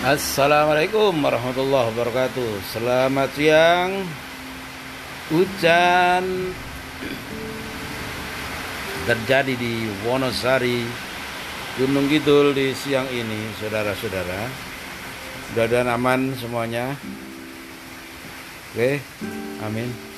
Assalamualaikum warahmatullahi wabarakatuh. Selamat siang. Hujan Terjadi di Wonosari Gunung Kidul di siang ini Saudara-saudara. Mudah-mudahan aman semuanya? Oke Amin.